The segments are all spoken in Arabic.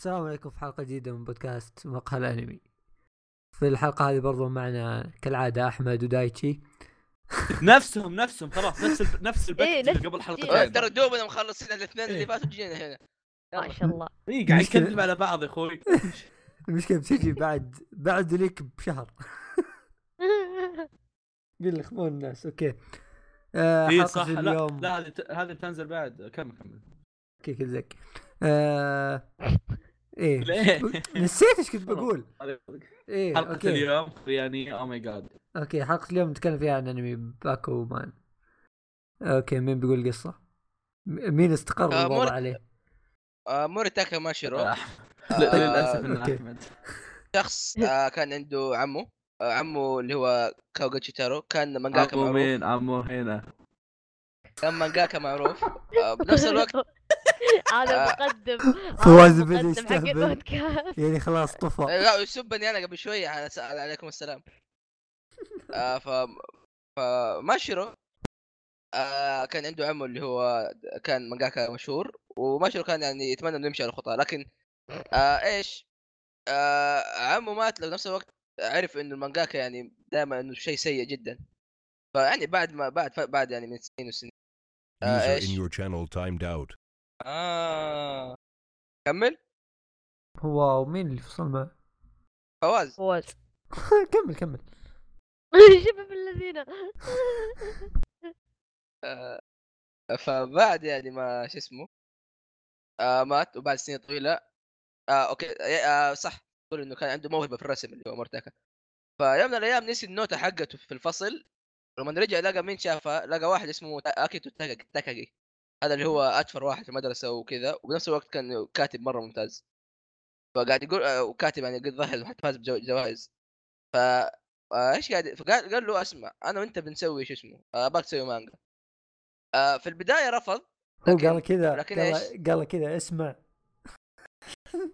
السلام عليكم في حلقة جديدة من بودكاست مقهى الأنمي. في الحلقة هذه برضو معنا كالعادة أحمد ودايتشي. نفسهم نفسهم خلاص نفس ال... نفس البث إيه، نفس قبل الشيء. حلقتين ترى دوبنا مخلصين الاثنين اللي إيه. فاتوا جينا هنا. ما شاء الله. اي قاعد. نكذب على بعض يا أخوي. المشكلة بتجي بعد بعد ليك بشهر. قل لك مو الناس أوكي. آه اي حلقة صح. لا اليوم. لا هذه هذه بتنزل بعد. كمل كمل. كي كذا زك. آه إيه؟ نسيت إيش كنت بقول. إيه حلقة okay. اليوم يعني oh my god okay حلقة اليوم نتكلم فيها عن أنمي باكو مان okay مين بيقول قصة؟ م- مين استقر آه، الوضع مور- عليه؟ آه موريتاكا ماشيرو آه، للأسف ان okay. أحمد. شخص آه كان عنده عمه آه عمه اللي هو كاوغاتشي تارو. كان مانجاكا عمو معروف. مين؟ عمو هنا. كان مانجاكا معروف. آه بنفس الوقت هذا آه. مقدم. فواز هذا بدأ مقدم حق يستهبل. البودكاست. يعني خلاص طفى. لا يسبني أنا قبل شوية. على عليكم السلام. آه ف فماشيرو آه كان عنده عمه اللي هو كان مانجاكا مشهور وماشيرو كان يعني يتمنى إنه يمشي على خطاه لكن آه إيش؟ آه عمه مات لو نفس الوقت عرف إنه المانجاكا يعني دائما إنه شيء سيء جدا. فيعني بعد ما بعد بعد يعني من سنين وسنين. آه إيش؟ آه. كمل. هو مين اللي فصل معه؟ فواز. فواز. كمل كمل. شباب الذين. آه فبعد يعني ما شو اسمه آه مات وبعد سنين طويلة. آه okay آه صح. تقول إنه كان عنده موهبة في الرسم اللي هو موريتاكا فيوم من الأيام نسي النوتة حقته في الفصل. لما رجع لقى مين شافها لقى واحد اسمه اكيتو تاكاجي. هذا اللي هو اشهر واحد في المدرسة وكذا وبنفس الوقت كان كاتب مرة ممتاز. فقاعد يقول آه وكاتب يعني قد ظهر حتى فاز بجوائز. ف آه، إيش قاعد فقال قال له أسمع أنا وأنت بنسوي شو اسمه آه، ابغاك تسوي مانجا. آه، في البداية رفض هو قال كذا لكن قال؟ قال كذا اسمع.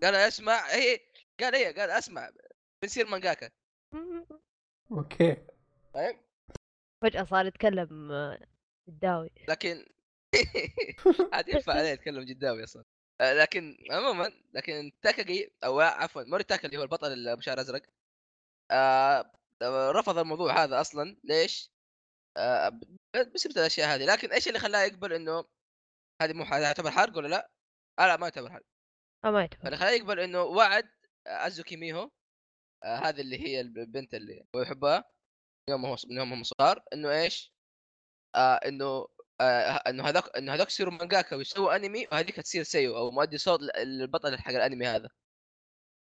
قال أسمع هي قال إيه قال أسمع بنصير مانجاكا. أوكي. فاهم؟ فجأة صار يتكلم آه، الداوي. لكن عاد ينفع عليه يتكلم جداوي أصلا آه، لكن عموما لكن تاكاجي أو عفوا موري تاكا اللي هو البطل اللي ابو شعر ازرق آه رفض الموضوع هذا أصلا ليش؟ آه بسبب الأشياء هذه لكن إيش اللي خلاه يقبل إنه هذه مو هذا يعتبر حرق ولا لا؟ آه لا ما يعتبر حرق ما يعتبر فاللي خلاه يقبل إنه وعد أزوكي ميهو آه هذه اللي هي البنت اللي هو يحبها يوم هو من يوم هم صغار إنه إيش؟ آه إنه آه إنه هذاك إنه هذاك يصيروا مانجاكا ويسووا أنمي وهذيك تصير seiyuu أو مؤدي صوت للبطل حق الأنمي هذا.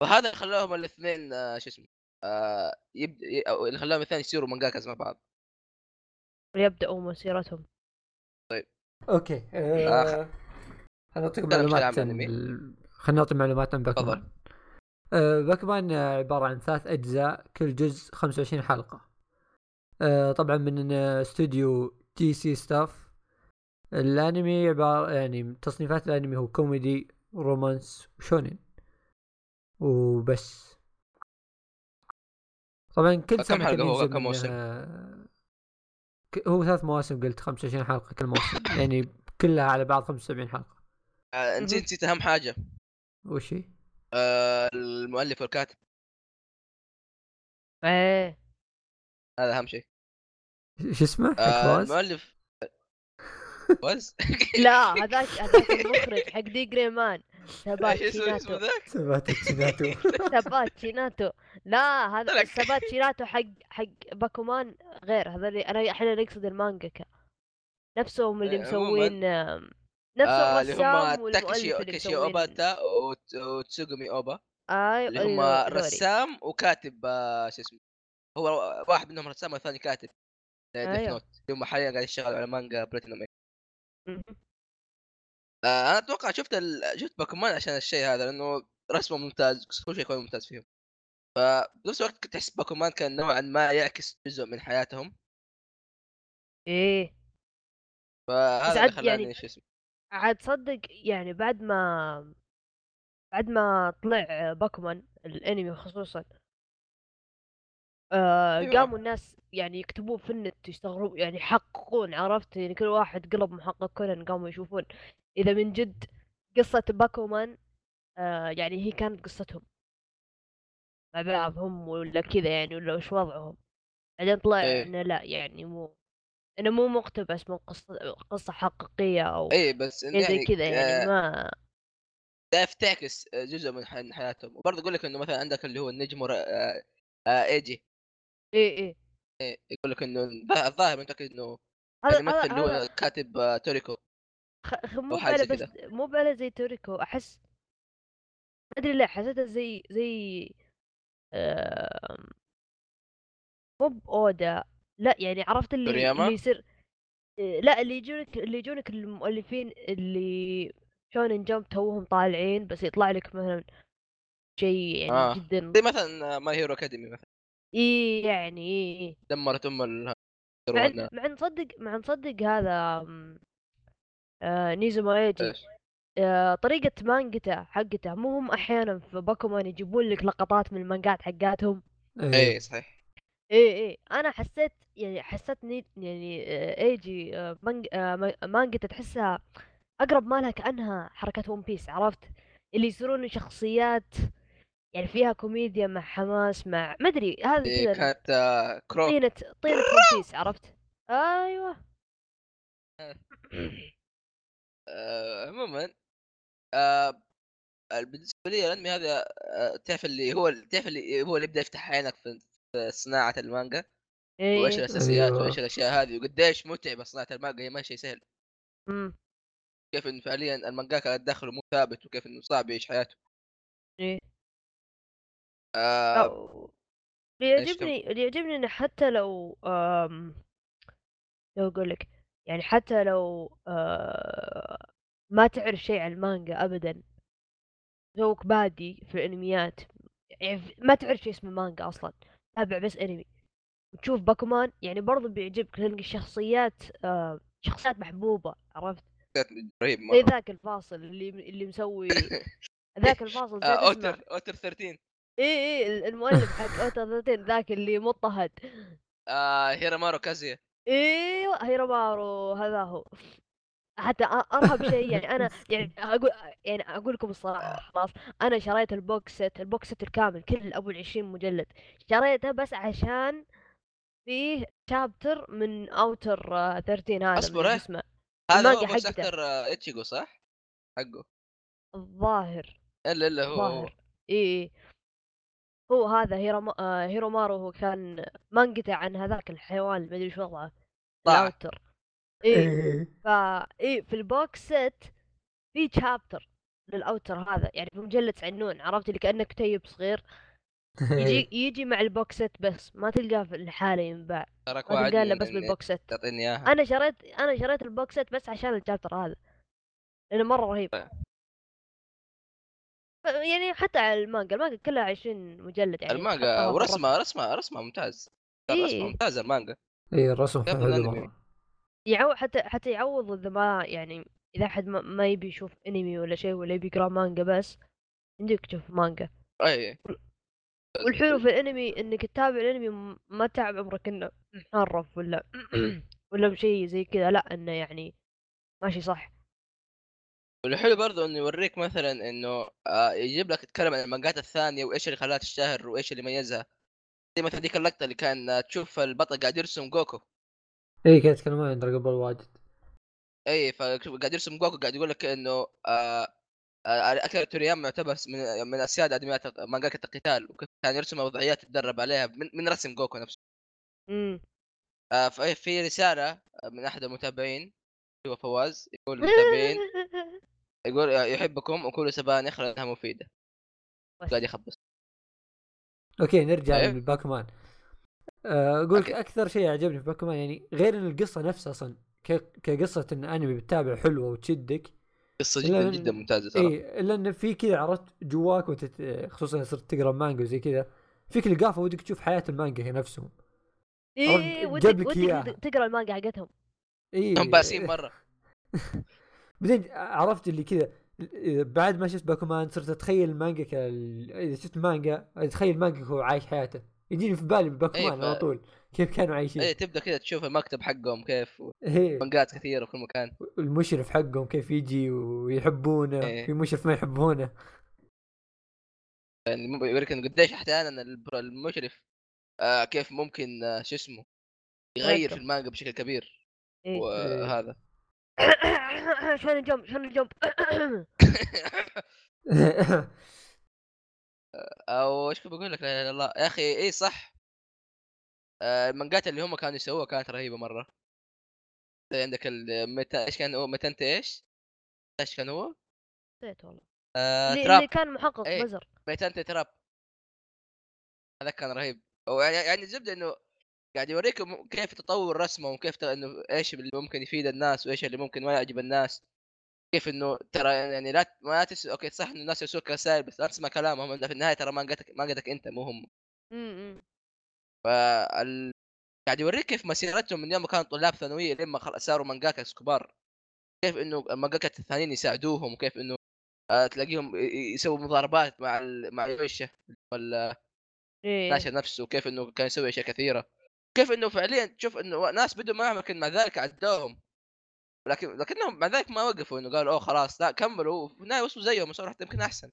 فهذا اللي خلاهم الاثنين آه شو اسمه آه يبدا اللي خلاهم الاثنين يصيروا mangakas مع بعض. ليبدأوا مسيرتهم. okay آه... بشكل معلومات عن. خلينا نعطي معلومات عن باكمان. آه باكمان آه، عبارة عن ثلاث أجزاء كل جزء 25 حلقة. آه طبعا من آه، استوديو جي سي ستاف. الأنمي عبارة يعني تصنيفات الأنمي هو كوميدي romance و shonen وبس طبعا كل كم سنة حلقة كان هو؟ كم موسم؟ هو ثلاث مواسم قلت 25 حلقة كل موسم يعني كلها على بعض 75 حلقة آه نسيت نسيت اهم حاجة وش هي؟ آه المؤلف والكاتب إيه هذا أهم شيء شو اسمه؟ آه؟ المؤلف فواز لا هذاك هذاك المخرج حق دي جريمان ثبات إيش اسمه؟ اسمه شيناتو. ذاك؟ ثبات تشيناتو ثبات شيناتو. لا هذا لك. ثبات شيناتو حق حق باكومان غير. هذا اللي انا إحنا نقصد المانجاكا نفسهم اللي. مسوين آم، نفس آه اللي الرسام هم والمؤلف تاكشي اللي اوباتا وت- وتسوغومي أوبا. أيوه اللي هم ذولي. رسام وكاتب آه، شو اسمه؟ هو واحد منهم رسام والثاني كاتب. ديث. نوت اللي هم حاليا قاعد يشتغلوا على مانجا بلاتينوم أنا أتوقع شفت ال... شفت باكمان عشان الشيء هذا لأنه رسمه ممتاز كل شيء يكون ممتاز فيهم. فبنفس الوقت كنت أحس باكمان كان نوعا ما يعكس جزء من حياتهم. إيه. فهذا بس عاد خلاني يعني- شو اسمه. عاد تصدق يعني بعد ما بعد ما طلع باكمان الأنمي خصوصا آه أيوة. قاموا الناس يعني يكتبون في النت يشتغلون يعني يحققون عرفت؟ يعني كل واحد قلب محقق كونان قاموا يشوفون. إذا من جد قصة باكومان آه يعني هي كانت قصتهم. مع بعضهم ولا كذا يعني ولا وش وضعهم. بعدين طلع إيه. إنه لا يعني مو إنه مو مقتبس من قصة قصة حقيقية أو اي بس زي يعني كذا يعني آه، ما ده تعكس جزء من حي- حياتهم. وبرضه أقول لك إنه مثلا عندك اللي هو النجم ورا- آه، آه، إيجي. إيه إيه يقول لك إنه الظا- الظاهر متأكد إنه هذا هذا اللي هو كاتب آه، توريكو خ- مو زي بس مو بعلى زي توريكو أحس ما أدري ليه حسيتها زي زي آم، مو بأودا لا يعني عرفت اللي؟ اللي يصير إيه، لا اللي يجونك اللي يجونك المؤلفين اللي شونن جمب توهم طالعين بس يطلع لك مثلا شيء يعني آه. جدا زي مثلا My Hero Academia مثلا اي يعني اي اي دمرت ام ال مع إن نصدق مع نصدق هذا أم، آه نيزوما ايجي؟ آه طريقة مانجته حقته مو هم أحيانا في باكومان يجيبون لك لقطات من المانجات حقاتهم؟ اي صحيح. إيه إيه. أنا حسيت يعني حسيت ني يعني آه، إيجي آه، مانج آه، مانجته تحسها أقرب مالها كأنها حركات ون بيس عرفت؟ اللي يصيرون شخصيات يعني فيها كوميديا مع حماس مع ما أدري هذا إيه، كانت آه، كرو طينة طينة ون بيس عرفت؟ أيوه. آه، عموما آه، بالنسبة لي الأنمي هذا آه، تعرف اللي هو تعرف اللي هو اللي يبدأ يفتح عينك في صناعة المانجا؟ وإيش إيه. الأساسيات أيوة. وإيش الأشياء هذه وقديش متعبه صناعة المانجا هي ما شيء سهل. كيف انه فعليا المانجاكا دخله مو ثابت وكيف إنه صعب يعيش حياته. إيه. آه اللي يعجبني اللي يعجبني انه حتى لو آم لو أقول لك يعني حتى لو آه ما تعرف شيء عن المانجا ابدا توك بادي في الأنميات يعني ما تعرف شيء اسمه مانجا أصلا تابع بس أنمي. وتشوف باكومان يعني برضو بيعجبك تلقى الشخصيات آه شخصيات محبوبة عرفت؟ رهيب ذاك الفاصل اللي اللي مسوي ذاك الفاصل آه اسمه. أوتر اوتر 13 اي اي المؤلف حق 13 ذاك اللي مضطهد آه هيرامارو كازيا إيوه هيرومارو هذا هو حتى أرهب شيء يعني أنا يعني أقول يعني أقول لكم الصراحة خلاص أنا شريت ال box set ال box الكامل كل ابو ال 20 مجلد شريته بس عشان فيه chapter من Otter 13 هذا أصبر، من إيه؟ اسمه هذا هو حقته. أكتر آه، اتشيجو صح؟ حقه الظاهر إلا إلا هو. الظاهر اي إي. هو هذا هيروما... آه، هيرومارو هو كان مانجته عن هذاك الحيوان ما أدري شو وضعه. ال Otter. اي إيه. فا اي في ال box set في chapter لل Otter هذا يعني في مجلد عنون عرفت؟ اللي كانه كتيب صغير. يجي يجي مع ال box set بس ما تلقاه في الحالة ينباع. تراك ما تلقاه إلا بس بال box تعطيني إياها. أنا شريت أنا شريت ال box set بس عشان ال chapter هذا لأنه مرة رهيب. ف- يعني حتى على المانجا المانجا كلها 20 مجلد يعني المانجا الرف. رسمها رسمها ممتاز. إيه. رسمها ممتازة المانجا. اي الرسم كيف حلو. الأنمي؟ مرة يعو حتى حتى يعوض اذا ما يعني إذا أحد ما, ما يبي يشوف أنمي ولا شيء ولا يبي يقرأ مانجا بس يمديك تشوف مانجا. أي. والحلو في الأنمي إنك تتابع الأنمي ما تعب عمرك إنه محرف ولا ولا بشيء زي كذا. لا إنه يعني ماشي صح. والحلو برضو إنه يوريك مثلا إنه آه يجيب لك يتكلم عن المانجات الثانية وإيش اللي خلاها تشتهر وإيش اللي ميزها زي مثلا ذيك اللقطة اللي كان آه، تشوف البطل قاعد يرسم جوكو. اي كانت يتكلمون عن دراجون بول واجد. اي فقاعد يرسم جوكو قاعد يقول لك إنه آه آه اكيرا تورياما يعتبر من من أسياد ادميات مانجاكا القتال وكيف كان يرسم وضعيات يتدرب عليها من, من رسم جوكو نفسه. امم آه في في رسالة من أحد المتابعين هو فواز يقول للمتابعين يقول آه، يحبكم وكل سبانخ لانها مفيدة. قاعد يخبص. okay نرجع أيوه. لباكمان آه، أقول لك. أكثر شيء عجبني في باكمان يعني غير إن القصة نفسها أصلا ك- كقصة إن أنمي بتتابع حلوة وتشدك قصة جدا لا، جدا ممتازة ترى اي إلا انه في كذا عرفت جواك وأنت ت- خصوصا صرت تقرأ مانجا وزي كذا فيك القافه ودك تشوف حياة المانجا هي نفسهم. إي ودك ودك تقرأ المانجا حقتهم. إي. هم باسين مرة. بعدين عرفت اللي كذا بعد ما شفت باكومان صرت أتخيل المانجا كال... إذا شفت مانجا أتخيل المانجا هو عايش حياته. يجيني في بالي باكومان إيه، ف- على طول كيف كانوا عايشين. اي تبدأ كذا تشوف المكتب حقهم كيف إيه. مانجات كثيرة في كل مكان المشرف حقهم كيف يجي ويحبونه إيه. في مشرف ما يحبونه. يعني يوريك قديش أحيانا البر- المشرف آه كيف ممكن آه شو اسمه يغير يغير. في المانجا بشكل كبير. إيه. وهذا. شونين جمب شونين جمب أو إيش بقول لك؟ لا الله. يا أخي إي صح. آه، المانجات اللي هم كانوا يسووها كانت رهيبة مرة. عندك الميتا إيش كان هو؟ ميتانت إيش؟ إيش كان هو؟ نسيت والله. آه اللي, كان محقق إيه. بزر. ميتانت تراب. هذا كان رهيب. يعني يعني الزبده إنه قاعد يوريك م- كيف تطور رسمه وكيف ت- إنه إيش اللي ممكن يفيد الناس وإيش اللي ممكن ما يعجب الناس. كيف إنه ترى يعني لا ما تس... okay صح إنه الناس يرسلوك رسائل بس لا تسمع كلامهم في النهاية ترى ما قدك ما قدك أنت مو هم. فال... قاعد يوريك كيف مسيرتهم من يوم ما كانوا طلاب ثانوية لما خل... صاروا مانجاكا كبار. كيف إنه المانجاكا الثانيين يساعدوهم وكيف إنه آه تلاقيهم يسووا مضاربات مع ال... مع يوشا ولا ناشر نفسه وكيف إنه كان يسوي أشياء كثيرة. كيف إنه فعليا تشوف إنه ناس بدوا معهم لكن مع ذلك عدوهم لكن لكنهم مع ذلك ما وقفوا إنه قالوا أوه خلاص لا كملوا وفي النهاية وصلوا زيهم وصاروا حتى يمكن أحسن.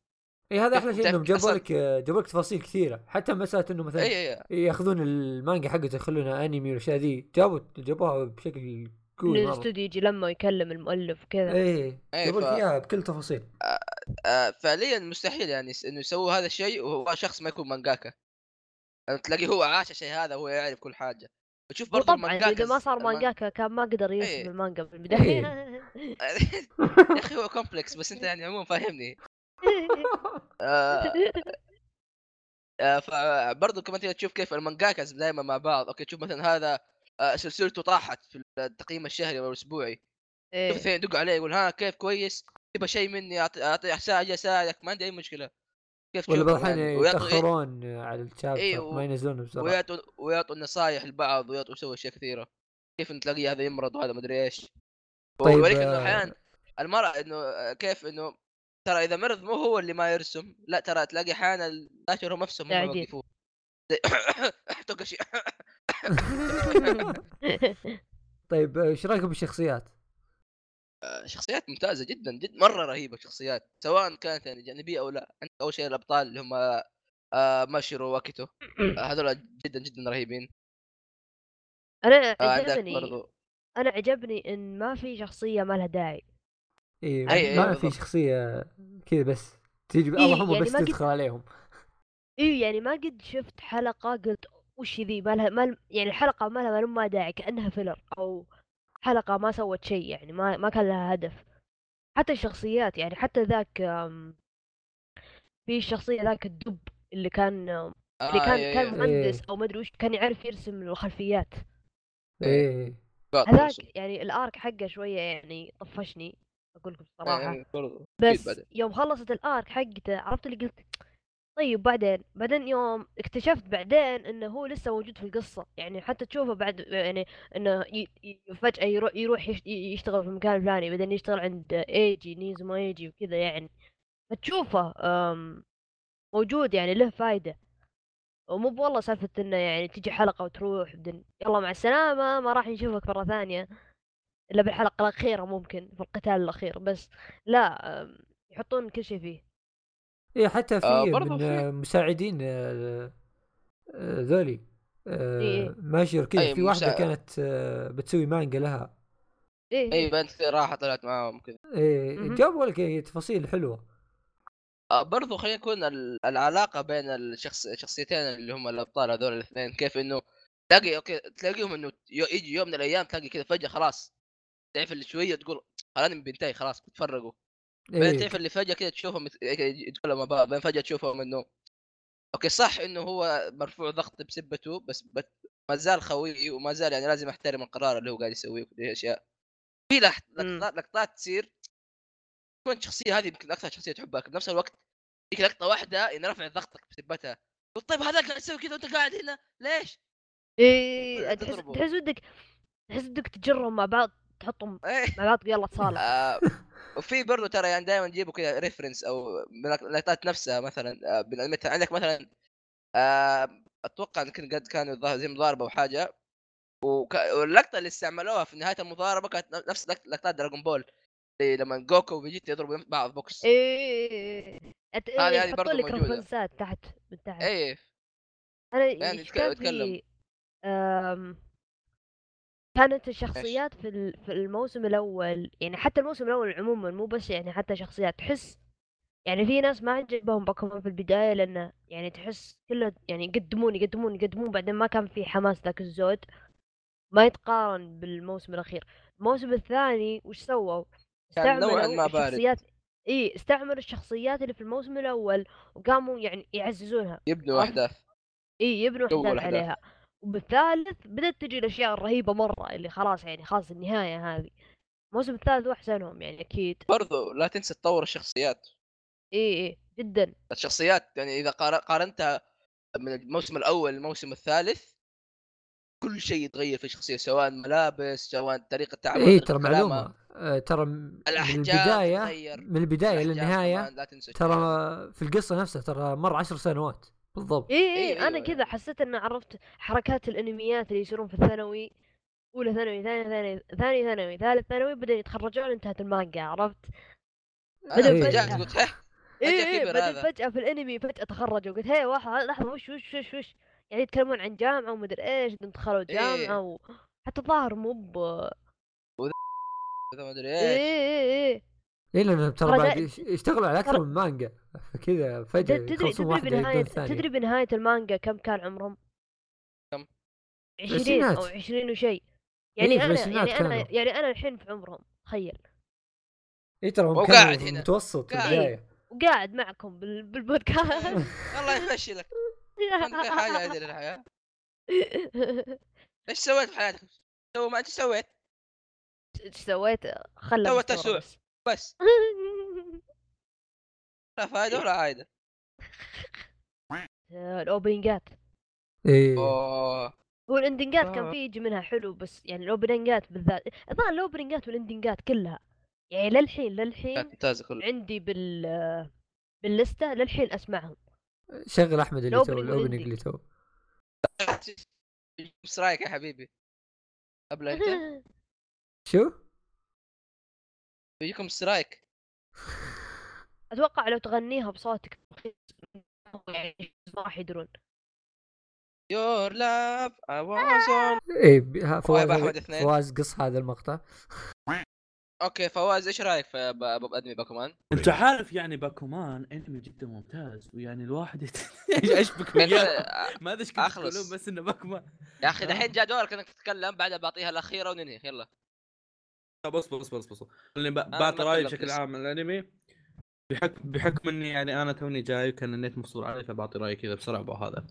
إي هذا كيف أحلى شيء إنهم جابوا لك جابوا لك تفاصيل كثيرة. حتى مسألة إنه مثلا إي إي يأخذون المانجا حقته يخلونها انمي والأشياء ذي جابوا جابوها بشكل مرة. الاستوديو يجي لما ويكلم المؤلف وكذا. إيه، جابوا لك إياها بكل تفاصيل. آه فعليا مستحيل يعني إنه يسووا هذا الشيء وهو شخص ما يكون مانجاكا. يعني تلاقيه هو عاش الشيء هذا وهو يعرف كل حاجة. وتشوف برضه وطبعا إذا ما صار مانجاكا كان ما قدر يرسم إيه. المانجا في البداية. يا أخي هو complex بس أنت يعني عموما فاهمني. آه آه فبرضه كمان تشوف كيف المانجاكاز دائما مع بعض. okay تشوف مثلا هذا آه سلسلته طاحت في التقييم الشهري أو الأسبوعي. إيه. الثاني يدق عليه يقول ها كيف كويس؟ تبغى شيء مني أعطي أعطي أساعدك ما عندي أي مشكلة. كيف ولا تشوف بعض الأحيان يعني ويعطوا يتاخرون على الشابتر إيه، ما ينزلونه بسرعة. ويعطوا ويعطوا النصائح لبعض ويعطوا يسوي أشياء كثيرة. كيف تلاقي هذا يمرض وهذا مدري إيش. طيب، ويوريك انه آه، أحيانا المرأة إنه آه، كيف إنه ترى إذا مرض مو هو اللي ما يرسم لا ترى تلاقي أحيانا الناشر هم نفسهم هم شيء طيب إيش رأيكم بالشخصيات؟ شخصيات ممتازة جدا جد مرة رهيبة شخصيات سواء كانت يعني جانبية أو لا. عندك أول شيء الأبطال اللي هم آه، ماشيرو واكيتو. آه، هذول جدا جدا رهيبين. أنا آه، عجبني برضو. أنا عجبني إن ما في شخصية ما لها داعي. إيه أي- أي ما في بالضبط. شخصية كذا بس تجي إيه، اللهم يعني بس ما قد- تدخل عليهم. إيه يعني ما قد شفت حلقة قلت وش ذي ما لها ما ل- يعني الحلقة ما لها ما داعي كأنها فيلر أو حلقة ما سوت شيء يعني ما ما كان لها هدف حتى الشخصيات يعني حتى ذاك في الشخصيه ذاك الدب اللي كان اللي آه، كان إيه، كان إيه. مهندس إيه. أو ما أدري وش كان يعرف يرسم الخلفيات إيه قاطع هذاك رسم. يعني الارك حقه شوية يعني طفشني أقول لكم إيه، الصراحة إيه، بس. يوم خلصت الارك حقته عرفت اللي قلت طيب بعدين بعدين يوم اكتشفت بعدين إنه هو لسه موجود في القصة يعني حتى تشوفه بعد يعني إنه ي... فجأة يروح يروح يش- يشتغل في المكان الفلاني بعدين يشتغل عند إيجي نيزوما إيجي وكذا يعني. فتشوفه موجود يعني له فايدة. ومو والله سالفة إنه يعني تجي حلقة وتروح بعدين يلا مع السلامة ما راح نشوفك مرة ثانية. إلا بالحلقة الأخيرة ممكن في القتال الأخير بس. لا يحطون كل شيء فيه. إيه حتى في آه، من في- مساعدين آه، آه، ذولي آه، إيه. ماشير كذا. في واحدة مساع- كانت آه، بتسوي مانجا لها. إيه اي بنت كذا راحت طلعت معاهم كذا إيه مهم. جابوا لك إيه تفاصيل حلوة. آه برضو خلينا نكون ال- العلاقة بين الشخص الشخصيتين اللي هم الأبطال هذول الاثنين. كيف إنه تلاقي okay تلاقيهم إنه يجي يوم من الأيام تلاقي كذا فجأة خلاص. تعرف اللي شوية تقول الانمي بينتهي خلاص بيتفرقوا بعدين إيه تعرف اللي فجأة كذا تشوفهم يت- يتكلموا مع بعض بعدين فجأة تشوفهم إنه okay صح إنه هو مرفوع ضغط بسبته بس بت... ما زال خوي وما زال يعني لازم أحترم القرار اللي هو قاعد يسويه وكل هذه الأشياء في لح... مم. لقطات لقطات تصير تكون الشخصية هذه يمكن أكثر شخصية تحبها بنفس الوقت يجيك لقطة واحدة إن رفعت ضغطك بسبتها طيب هذاك قاعد يسوي كذا وأنت قاعد هنا ليش؟ إيه تحس. تحس ودك تحس ودك تجرهم مع بعض تحطهم إيه مع بعض يلا تصالح آه وفي برضه ترى يعني دائما يجيبوا كذا reference أو من اللقطات نفسها مثلا آه مثلا عندك مثلا آه أتوقع كان- قد كانوا زي مضاربة أو حاجة. وك... واللقطة اللي استعملوها في نهاية المضاربة كانت نفس لقط- لقطات دراغون بول اللي لما جوكو وفيجيتا يضربوا بعض بوكس. أت- هذه- إيه، هذه يحطوا برضو لك تحت من تحت. إيه. أنا يعني اتكلم. كانت الشخصيات في ال- في الموسم الأول يعني حتى الموسم الأول عموما مو بس يعني حتى شخصيات تحس يعني في ناس ما عجبهم بوكيمون في البداية لأنه يعني تحس كله يعني يقدمون يقدمون يقدمون بعدين ما كان في حماس ذاك الزود. ما يتقارن بالموسم الأخير. الموسم الثاني وش سووا؟ استعملوا. الشخصيات إي استعملوا الشخصيات اللي في الموسم الأول وقاموا يعني يعززونها. يبنوا؟ أحداث. إي يبنوا أحداث. عليها. وبالثالث بدأت تجي الأشياء الرهيبة مرة اللي خلاص يعني خلاص النهاية هذه. الموسم الثالث هو احسنهم يعني أكيد. برضو لا تنسى تطور الشخصيات. إي إي جدا. الشخصيات يعني إذا قار- قارنتها من الموسم الأول للموسم الثالث كل شيء يتغير في الشخصيه سواء ملابس سواء طريقة تعامل إي طريقة إيه، ترى. معلومة. آه، ترى من تتغير. من لا تنسى ترى في القصة نفسها ترى مر عشر سنوات. بالضبط اي إيه، اي أنا أيوة. كذا حسيت إن عرفت حركات الأنميات اللي يصيرون في الثانوي أولى ثانوي ثاني ثانوي ثاني ثانوي ثالث ثانوي بدأوا يتخرجون انتهت المانجا عرفت بدأ أنا فجأة. قلت اي اي بعدين هذا. فجأة في الأنمي فجأة تخرجوا قلت هي واحد لحظة وش وش وش وش يعني يتكلمون عن جامعة ومدري إيش دخلوا إيه. جامعة و... حتى الظاهر مو ب ما أدري اي إيش اي اي اي لأنه ترى ترى بعد يشتغلوا على أكثر من مانجا فكذا فجأة تدري يخلصون تدري الثانية تدري بنهاية المانجا كم كان عمرهم؟ كم؟ عشرين أو العشرينات. عشرين وشيء إيه، يعني أنا العشرينات يعني أنا كانوا. يعني أنا الحين في عمرهم تخيل اي ترى هم في هنا. قاعد. البداية وقاعد معكم بال... بالبودكاست الله يمشي لك حاجة عندي للحياه إيش سويت في حياتك؟ سوي ما انت سويت إيش سويت؟ خلى مستوى أسوأ. بس. لا فائده ولا عايدة الاوبننجات إيه اوه هو الاندنجات كان آه. في يجي منها حلو بس يعني الاوبننجات بالذات الظاهر الاوبننجات والاندنجات كلها يعني للحين كانت للحين ممتازه كلها عندي بال باللستة للحين أسمعهم شغل أحمد اللي تو الاوبننج. اللي تو إيش رأيك يا حبيبي؟ قبل انت شو؟ بيجيكم سترايك أتوقع لو تغنيها بصوتك يعني ما راح يدرون. يور لاف اي واز اون إيه فواز. فواز قص هذا المقطع. okay فواز إيش رأيك في أنمي باكومان؟ أنت عارف يعني باكومان أنمي جدا ممتاز ويعني الواحد من- إياه؟ ما أدري إيش بس إنه باكومان. يا أخي دحين جاء دورك إنك تتكلم بعدها بعطيها الأخيرة وننهي يلا. طب اصبر اصبر اصبر خليني بعطي ما رأيي بشكل. عام عن الانمي. بحكم بحكم إني يعني أنا توني جاي وكأن النت مفصول علي فبعطي رأيي كذا بسرعة بهذا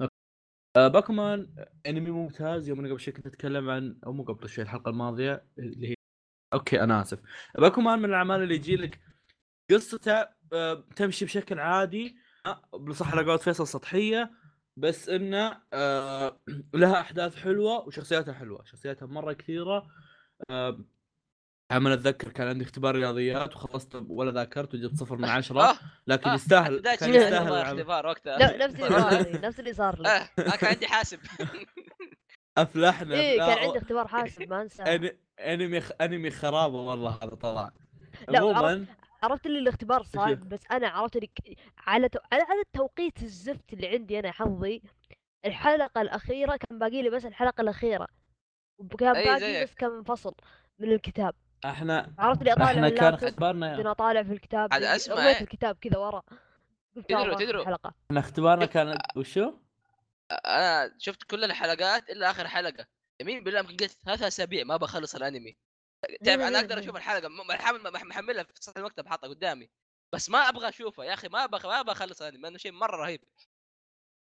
آه باكومان أنمي ممتاز. يوم أنا قبل شوي كنت أتكلم عن أو مو قبل شوي الحلقة الماضية اللي هي أوكي أنا آسف. باكمان من الأعمال اللي يجي لك قصته آه، تمشي بشكل عادي. آه، بصح على قولة فيصل سطحية. بس إنه آه، لها أحداث حلوة وشخصياتها حلوة. شخصياتها مرة كثيرة. آه، عمل أتذكر كان عندي اختبار رياضيات وخلصت ولا ذاكرت وجبت صفر من عشرة. آه. لكن آه، يستاهل كان يستاهل. اختبار وقتها. لا نفس اللي صار لي نفس اللي صار لي كان عندي حاسب. أفلحنا إيه كان عندي اختبار حاسب ما أنسى. أنمي أنمي خرابة والله هذا طلع. لا، عموما عرفت اللي الاختبار. صعب بس أنا عرفت اللي على تو... على على التوقيت الزفت اللي عندي أنا حظي الحلقة الأخيرة كان باقي لي بس الحلقة الأخيرة. وكان أي باقي. بس كم فصل من الكتاب. إحنا عرفت اللي أطالع إحنا كان اختبارنا بعدين أطالع في الكتاب أسمع، رميت إيه. الكتاب كذا ورا تدروا- تدروا. إحنا اختبارنا كان وشو؟ أنا شفت كل الحلقات إلا آخر حلقة يمين بالله يمكن قلت ثلاث أسابيع ما بخلص الأنمي تعرف أنا أقدر أشوف الحلقة محملها في سطح المكتب حاطها قدامي بس ما أبغى أشوفها يا أخي ما أبغى ما أبغى اخلص الأنمي لأنه شيء مرة رهيب؟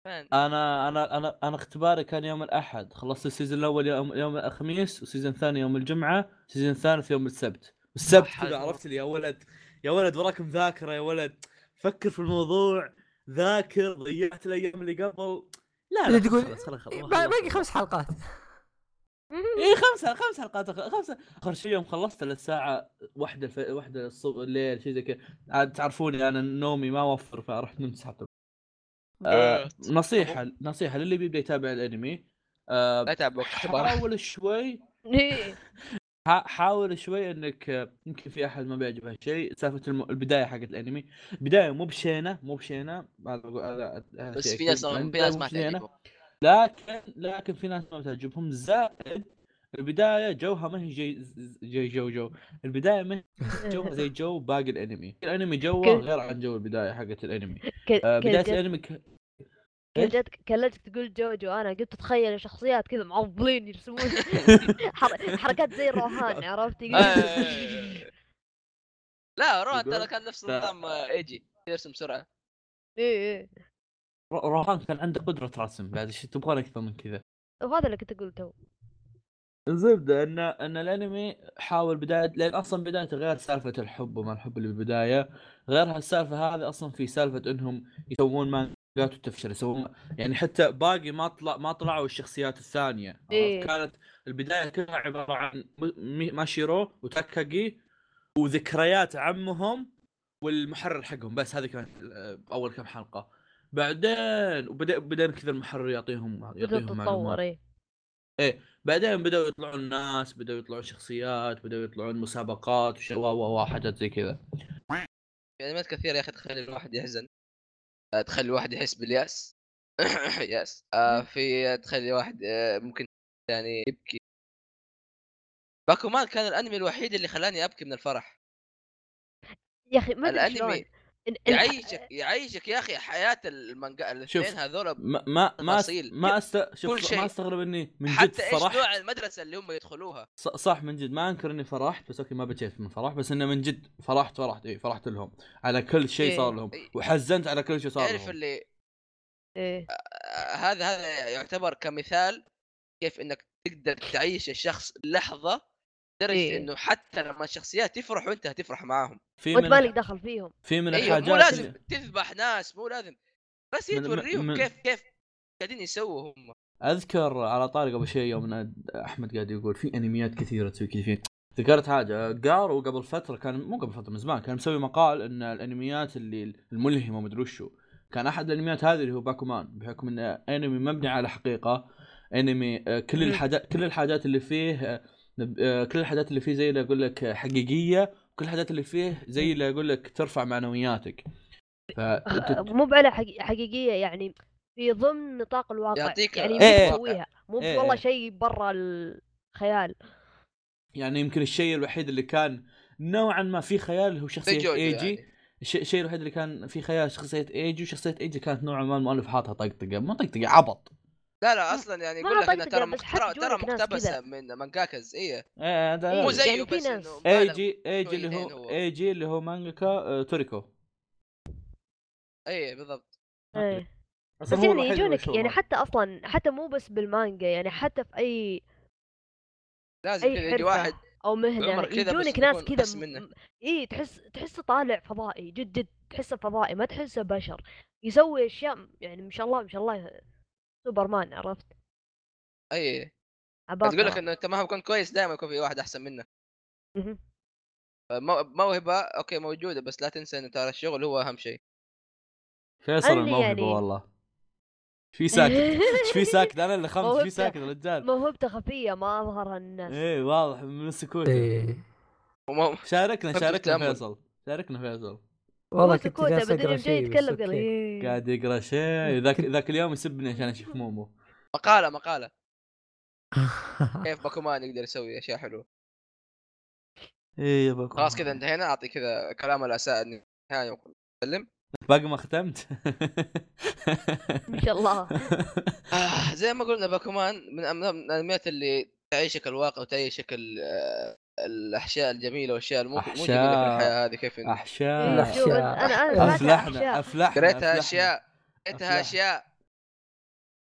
أنا أنا أنا أنا اختباري كان يوم الأحد. خلصت ال season الأول يوم يوم الخميس وال season الثاني يوم الجمعة ال season الثالث يوم السبت. السبت. كذا عرفت لي؟ يا ولد يا ولد وراك مذاكره يا ولد فكر في الموضوع ذاكر ضيعت الأيام اللي قبل. لا لا تقول إيه، باقي خمس حلقات. اي خمسة خمس حلقات خمسة. آخر شيء يوم خلصت للساعة واحدة الف... واحدة الصبح الليل شيء زي كذا. عاد تعرفوني أنا نومي ما اوفر فرحت نمت سحبت آه نصيحة نصيحة للي بيبدأ يتابع الأنمي. آه لا حاول شوي. إيه. حا- حاول شوي إنك يمكن في أحد ما بيعجبه هالشيء. سالفة الم... البداية حقت الأنمي. البداية مو بشينة مو بشينة. هذا بس شيء في ناس أكيد. في ناس ما. تعجبهم. لكن لكن في ناس ما تعجبهم زائد البداية جوها ما هي جي جي جو جو. البداية ما هي جوها زي جو باقي الأنمي. الأنمي جوه غير عن جو البداية حقت الأنمي. ك- آه بداية الأنمي ك... كل إيش؟ جد كلتك تقول جوجو أنا قلت تتخيل شخصيات كذا معضلين يرسمون حر- حركات زي الروهان عرفت آه. لا روح يقول- ترى كان نفس لا. نظام آه، إيجي يرسم بسرعة إيه إيه روهان كان عنده قدرة رسم بعد إيش تبغى أكثر من كذا وهذا اللي كنت أقول تو الزبده إن إن الأنمي حاول بداية لأن أصلا بدايته غير سالفة الحب وما الحب اللي بالبداية. غير هالسالفة هذه أصلا في سالفة إنهم يسوون مانجات وتفشل يسوون يعني حتى باقي ما طلع ما طلعوا الشخصيات الثانية؟ إيه. كانت البداية كلها عبارة عن ماشيرو وتاكاجي وذكريات عمهم والمحرر حقهم. بس هذه كانت آه، أول كم حلقة. بعدين وبدأ بدأنا كذا المحرر يعطيهم يعطيهم معلومات. إيه بعدين بدأوا يطلعون ناس بدأوا يطلعون شخصيات بدأوا يطلعون مسابقات وش- و و و حاجات زي كذا. يعني ما كثير يا أخي تخلي الواحد يحزن. آه، تخلي الواحد يحس باليأس. يأس. آه في تخلي الواحد آه، ممكن يعني يبكي. باكومان كان الأنمي الوحيد اللي خلاني أبكي من الفرح. يا أخي ما أدري شلون الأنمي الح- يعيشك يعيشك يا أخي حياة المانجا الاثنين شوف، هذول ما ما ما. ما. كل شوف شيء. ما أستغرب إني من جد حتى إيش فرحت نوع المدرسة اللي هم يدخلوها ص- صح من جد ما أنكر إني فرحت بس okay ما بكيت من فرح بس إنه من جد فرحت فرحت إي فرحت لهم على كل شيء إيه. صار لهم إيه. وحزنت على كل شيء صار تعرف لهم اللي إيه آه، هذا هذا يعتبر كمثال كيف إنك تقدر تعيش الشخص لحظة لدرجة إيه. إنه حتى لما الشخصيات تفرحوا انت هتفرح معاهم. في وانت من مالك دخل فيهم. في من أيوه الحاجات مو لازم اللي- تذبح ناس مو لازم بس هي توريهم من- كيف كيف قاعدين يسووا هم. أذكر على طاري قبل شيء يوم أحمد قاعد يقول في أنميات كثيرة تسوي كذا. في ذكرت حاجة جارو قبل فترة كان مو قبل فترة من زمان كان مسوي مقال إن الأنميات اللي الملهمة مدري وشو. كان أحد الأنميات هذه اللي هو باكومان بحكم إنه أنمي مبني على حقيقة أنمي آه، كل. الحاجات كل الحاجات اللي فيه آه، كل الحاجات اللي فيه زي اللي أقول لك آه، حقيقية وكل الحاجات اللي فيه زي اللي أقول لك ترفع معنوياتك ف آه، مو حقي- حقيقية يعني في ضمن نطاق الواقع يعطيك يعني إيه. تسويها مو إيه، والله إيه. شيء برا الخيال يعني يمكن الشيء الوحيد اللي كان نوعا ما في خيال هو شخصية ايجي يعني. الشيء الشيء الوحيد اللي كان في خيال شخصية ايجي وشخصية ايجي كانت نوعا ما المؤلف حاطها طقطقة ما طقطقة عبط لا لا أصلا يعني يقول لك طقطقة، ترى ترى ترى مقتبسة. من مانجاكاز إيه إيه هذا مو إيه، زيه يعني بس إنه بالغ. ايجي ايجي اللي شويتين هو هو. ايجي اللي هو مانجاكا توريكو إيه بالضبط إيه أصلاً بس يعني اللي يجونك يعني. حتى أصلا حتى مو بس بالمانجا يعني حتى في أي لازم أي كذا يجي واحد أو مهنة يجونك ناس كذا. م- اي تحس تحسه طالع فضائي جد جد تحسه فضائي ما تحسه بشر يسوي أشياء يعني ما شاء الله ما شاء الله سوبرمان عرفت؟ أي. عباقرة تقول لك إنه انت مهما كنت كويس دائما يكون في واحد أحسن منك موهبة okay موجودة بس لا تنسى إنه ترى الشغل هو أهم شيء. فيصل الموهبة يعني- والله. إيش في ساكت إيش في ساكت أنا اللي خمت إيش في. ساكت رجال. موهبته خفية ما اظهرها الناس. إيه واضح من السكوت. إيه. شاركنا شاركنا. فيصل. شاركنا فيصل. والله كنت جالس أقرأ شيء يتكلم قال. إيه. قاعد يقرأ شيء ذاك ذاك اليوم يسبني عشان أشوف مومو. مقالة مقالة. كيف باكومان يقدر يسوي أشياء حلوة. إيه يا باكو خلاص كذا انتهينا أعطي كذا كلام الاساء النهايه وسلم باقي ما ختمت. ما شاء الله. آه زي ما قلنا باكومان من الانميات اللي تعيشك الواقع وتعيشك الاشياء الجميلة والأشياء المو مو جميلة في. الحياة هذه كيف أحشاء. شوف، أنا أنا أفلحنا أحشاء. أفلحنا قريتها. أشياء قريتها. أشياء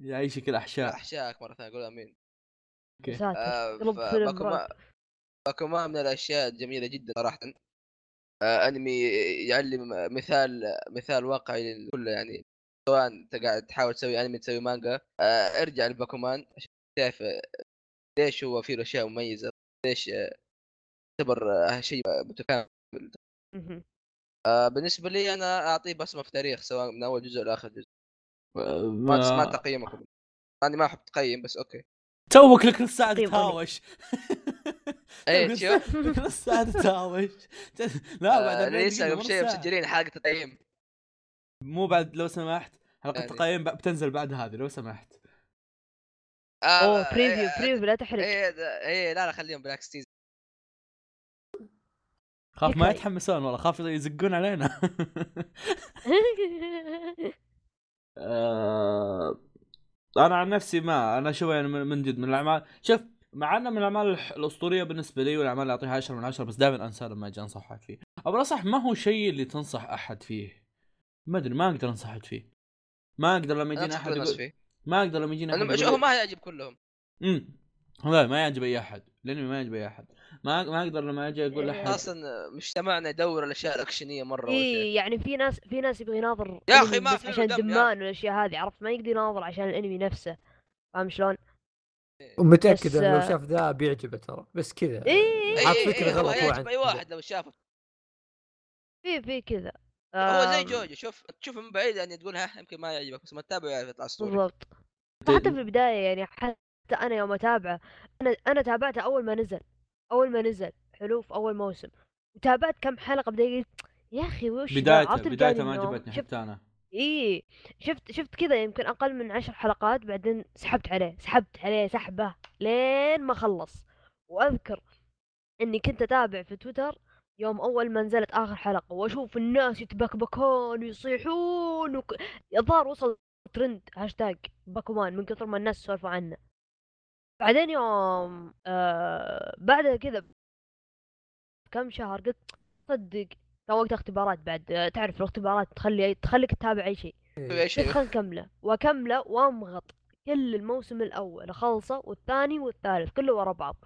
يعيشك الاحشاء احشائك مرة ثانية قول آمين ساتر آه، رعب. باكومان من الأشياء الجميلة جدا صراحة آه أنمي يعلم مثال مثال واقعي للكل يعني سواء أنت قاعد تحاول تسوي أنمي تسوي مانجا آه ارجع لباكومان عشان تعرف ليش هو فيه أشياء مميزة ليش آه، يعتبر آه، شيء متكامل. آه بالنسبة لي أنا أعطيه بصمة في تاريخ سواء من أول جزء لاخر جزء. ما ما تقييمكم أنا ما أحب تقيم بس okay. توك لك نص ساعة تتهاوش إيه شوف نص ساعة تتهاوش لا بعد آه، 40 لسه قبل شيء. مسجلين حلقة تقييم. مو بعد لو سمحت حلقة يعني. تقييم ب- بتنزل بعد هذه لو سمحت. أوه preview إيه، preview لا تحرق ده- إيه لا لا خليهم بالعكس teaser خاف ما. يتحمسون والله خاف يزقون علينا. آه، أنا عن نفسي ما أنا شوي يعني من من جد من الأعمال. شوف مع إنه من الأعمال الح- الأسطورية بالنسبة لي والأعمال اللي أعطيها 10 من 10 بس دائما انسى لما أجي انصح احد فيه. أو بالاصح ما هو شيء اللي تنصح أحد فيه؟ ما أدري ما أقدر أنصح أحد فيه. ما أقدر لما يجينا أحد يقول ما أقدر لما يجينا أحد يقول ما يعجب كلهم. امم لا ما يعجب أي أحد. لاني ما يعجب أي أحد. ما ما أقدر لما أجي أقول إيه. لأحد. أصلا مجتمعنا يدور الاشياء الأكشنية مرة اي يعني في ناس في ناس يبغى يناظر يا أنمي ما بس في عشان دمان والأشياء هذه عرفت؟ ما يقدر يناظر عشان الأنمي نفسه. فاهم شلون؟ ومتأكد بس، إنه لو آه، شاف ذا بيعجبه ترى بس كذا. اي حاط إيه، فكرة إيه، هو غلط هو أي واحد لو شافه. في في كذا. هو زي جوجو شوف تشوفه من بعيد يعني تقول ها يمكن ما يعجبك بس ما تتابعه يعرف يطلع اسطوري بالضبط. حتى في البداية يعني حتى أنا يوم أتابعه أنا أنا تابعته أول ما نزل. أول ما نزل حلو في أول موسم وتابعت كم حلقة قلت يا أخي وش؟ بدايته بدايته ما؟ عجبتني حتى أنا إيه شفت شفت كذا يمكن أقل من عشر حلقات بعدين سحبت عليه سحبت عليه سحبه لين ما خلص وأذكر إني كنت أتابع في تويتر يوم أول ما نزلت آخر حلقة وأشوف الناس يتبكبكون ويصيحون وك... الظاهر وصل ترند هاشتاج باكومان من كثر ما الناس سولفوا عنه بعدين يوم آه بعد كذا كم شهر قلت صدق كان وقت اختبارات بعد آه، تعرف الاختبارات تخلي تخليك تتابع أي شيء. أي قلت شيء خل نكمله وأكمله وأمغط كل الموسم الأول أخلصه والثاني والثالث كله ورا بعض.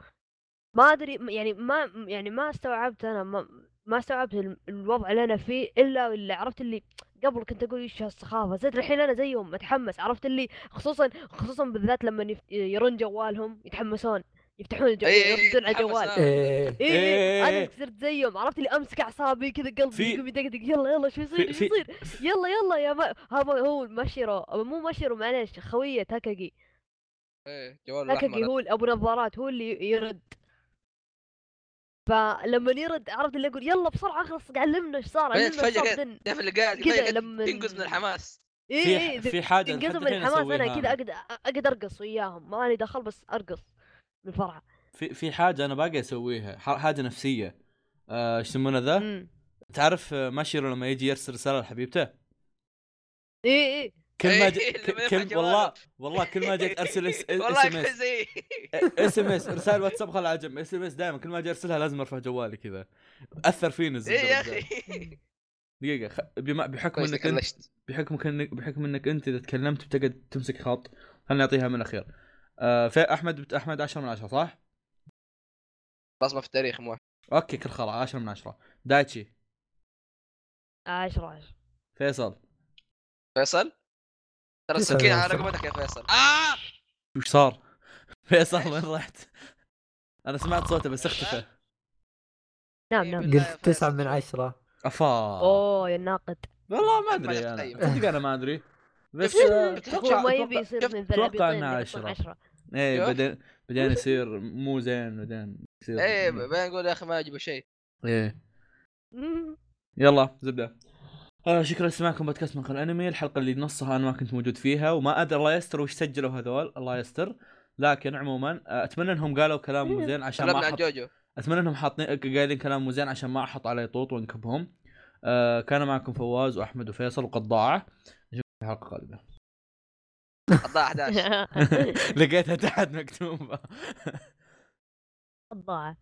ما أدري يعني ما يعني ما استوعبت أنا ما, ما استوعبت ال- الوضع اللي أنا فيه إلا اللي عرفت اللي قبل كنت أقول إيش هالسخافة؟ زيت الحين أنا زيهم متحمس عرفت اللي خصوصا خصوصا بالذات لما يف- يرن جوالهم يتحمسون يفتحون الجوال إي- إي- يردون على الجوال. إيه. اي اي إيه. أنا صرت زيهم عرفت اللي أمسك أعصابي كذا قلبي يقوم يدقدق يلا يلا شو يصير؟ شو يصير؟ يلا يلا يا ما هذا هو ماشيرو أو مو ماشيرو معليش خويه تاكاجي إيه جوال الاحمر هو أبو نظارات هو اللي يرد. فلما يرد عرفت اللي أقول يلا بسرعة اخلص علمنا إيش صار علمنا إيش صار تعرف اللي قاعد كذا لما تنقز من الحماس. اي في اي في حاجة تنقز لحد من الحين الحماس أنا كذا أنا. أقدر أقدر أرقص وياهم ماني دخل بس أرقص من الفرحة. في في حاجة أنا باقي أسويها ح- حاجة نفسية. آه، إيش يسمونه ذا؟ امم تعرف آه، ماشيرو لما يجي يرسل رسالة لحبيبته؟ اي اي كل ما إيه، ج... كل. والله والله كل ما جيت أرسل S والله MS. SMS رسائل واتساب خل عجب SMS دائما كل ما أجي أرسلها لازم أرفع جوالي كذا. أثر فيني الزبدة إيه يا. أخي. دقيقة خ... بما... بحكم إنك انت بحكم انك بحكم إنك أنت إذا تكلمت بتقعد تمسك خط. خليني أعطيها من الأخير. آه في أحمد بت... أحمد 10 من 10 صح؟ بصمه في التاريخ مو. أوكي كل خلاص 10 من 10 دايتشي. عشرة عشرة. فيصل. فيصل؟ ترى فيصل السكين يا على. رقبتك يا فيصل آه وش صار؟ فيصل وين رحت؟ أنا سمعت صوته بس اختفى نعم نعم قلت تسعة. من عشرة أفا أوه يا الناقد والله ما أدري جبت أنا طيب. صدق أنا ما أدري بس آه، أتوقع هو ما يبي أتوقع يصير من يكون عشرة. عشرة إيه شوف. بعدين بعدين يصير مو زين بعدين يصير إيه بعدين نقول يا أخي ما يعجبه شيء إيه. يلا زبدة آه شكرا لسماعكم بودكاست من الأنمي. الحلقة اللي نصها أنا ما كنت موجود فيها وما أدري الله يستر وش سجلوا هذول الله يستر. لكن عموما آه، أتمنى إنهم قالوا كلام مو زين عشان ما أحط جوجو. أتمنى إنهم حاطين قايلين كلام مو زين عشان ما أحط عليه طوط وأنكبهم. آه كان معكم فواز وأحمد وفيصل وقضاعه نشوفكم في حلقة قادمة. الضاع 11 لقيتها تحت مكتوبة. الضاعة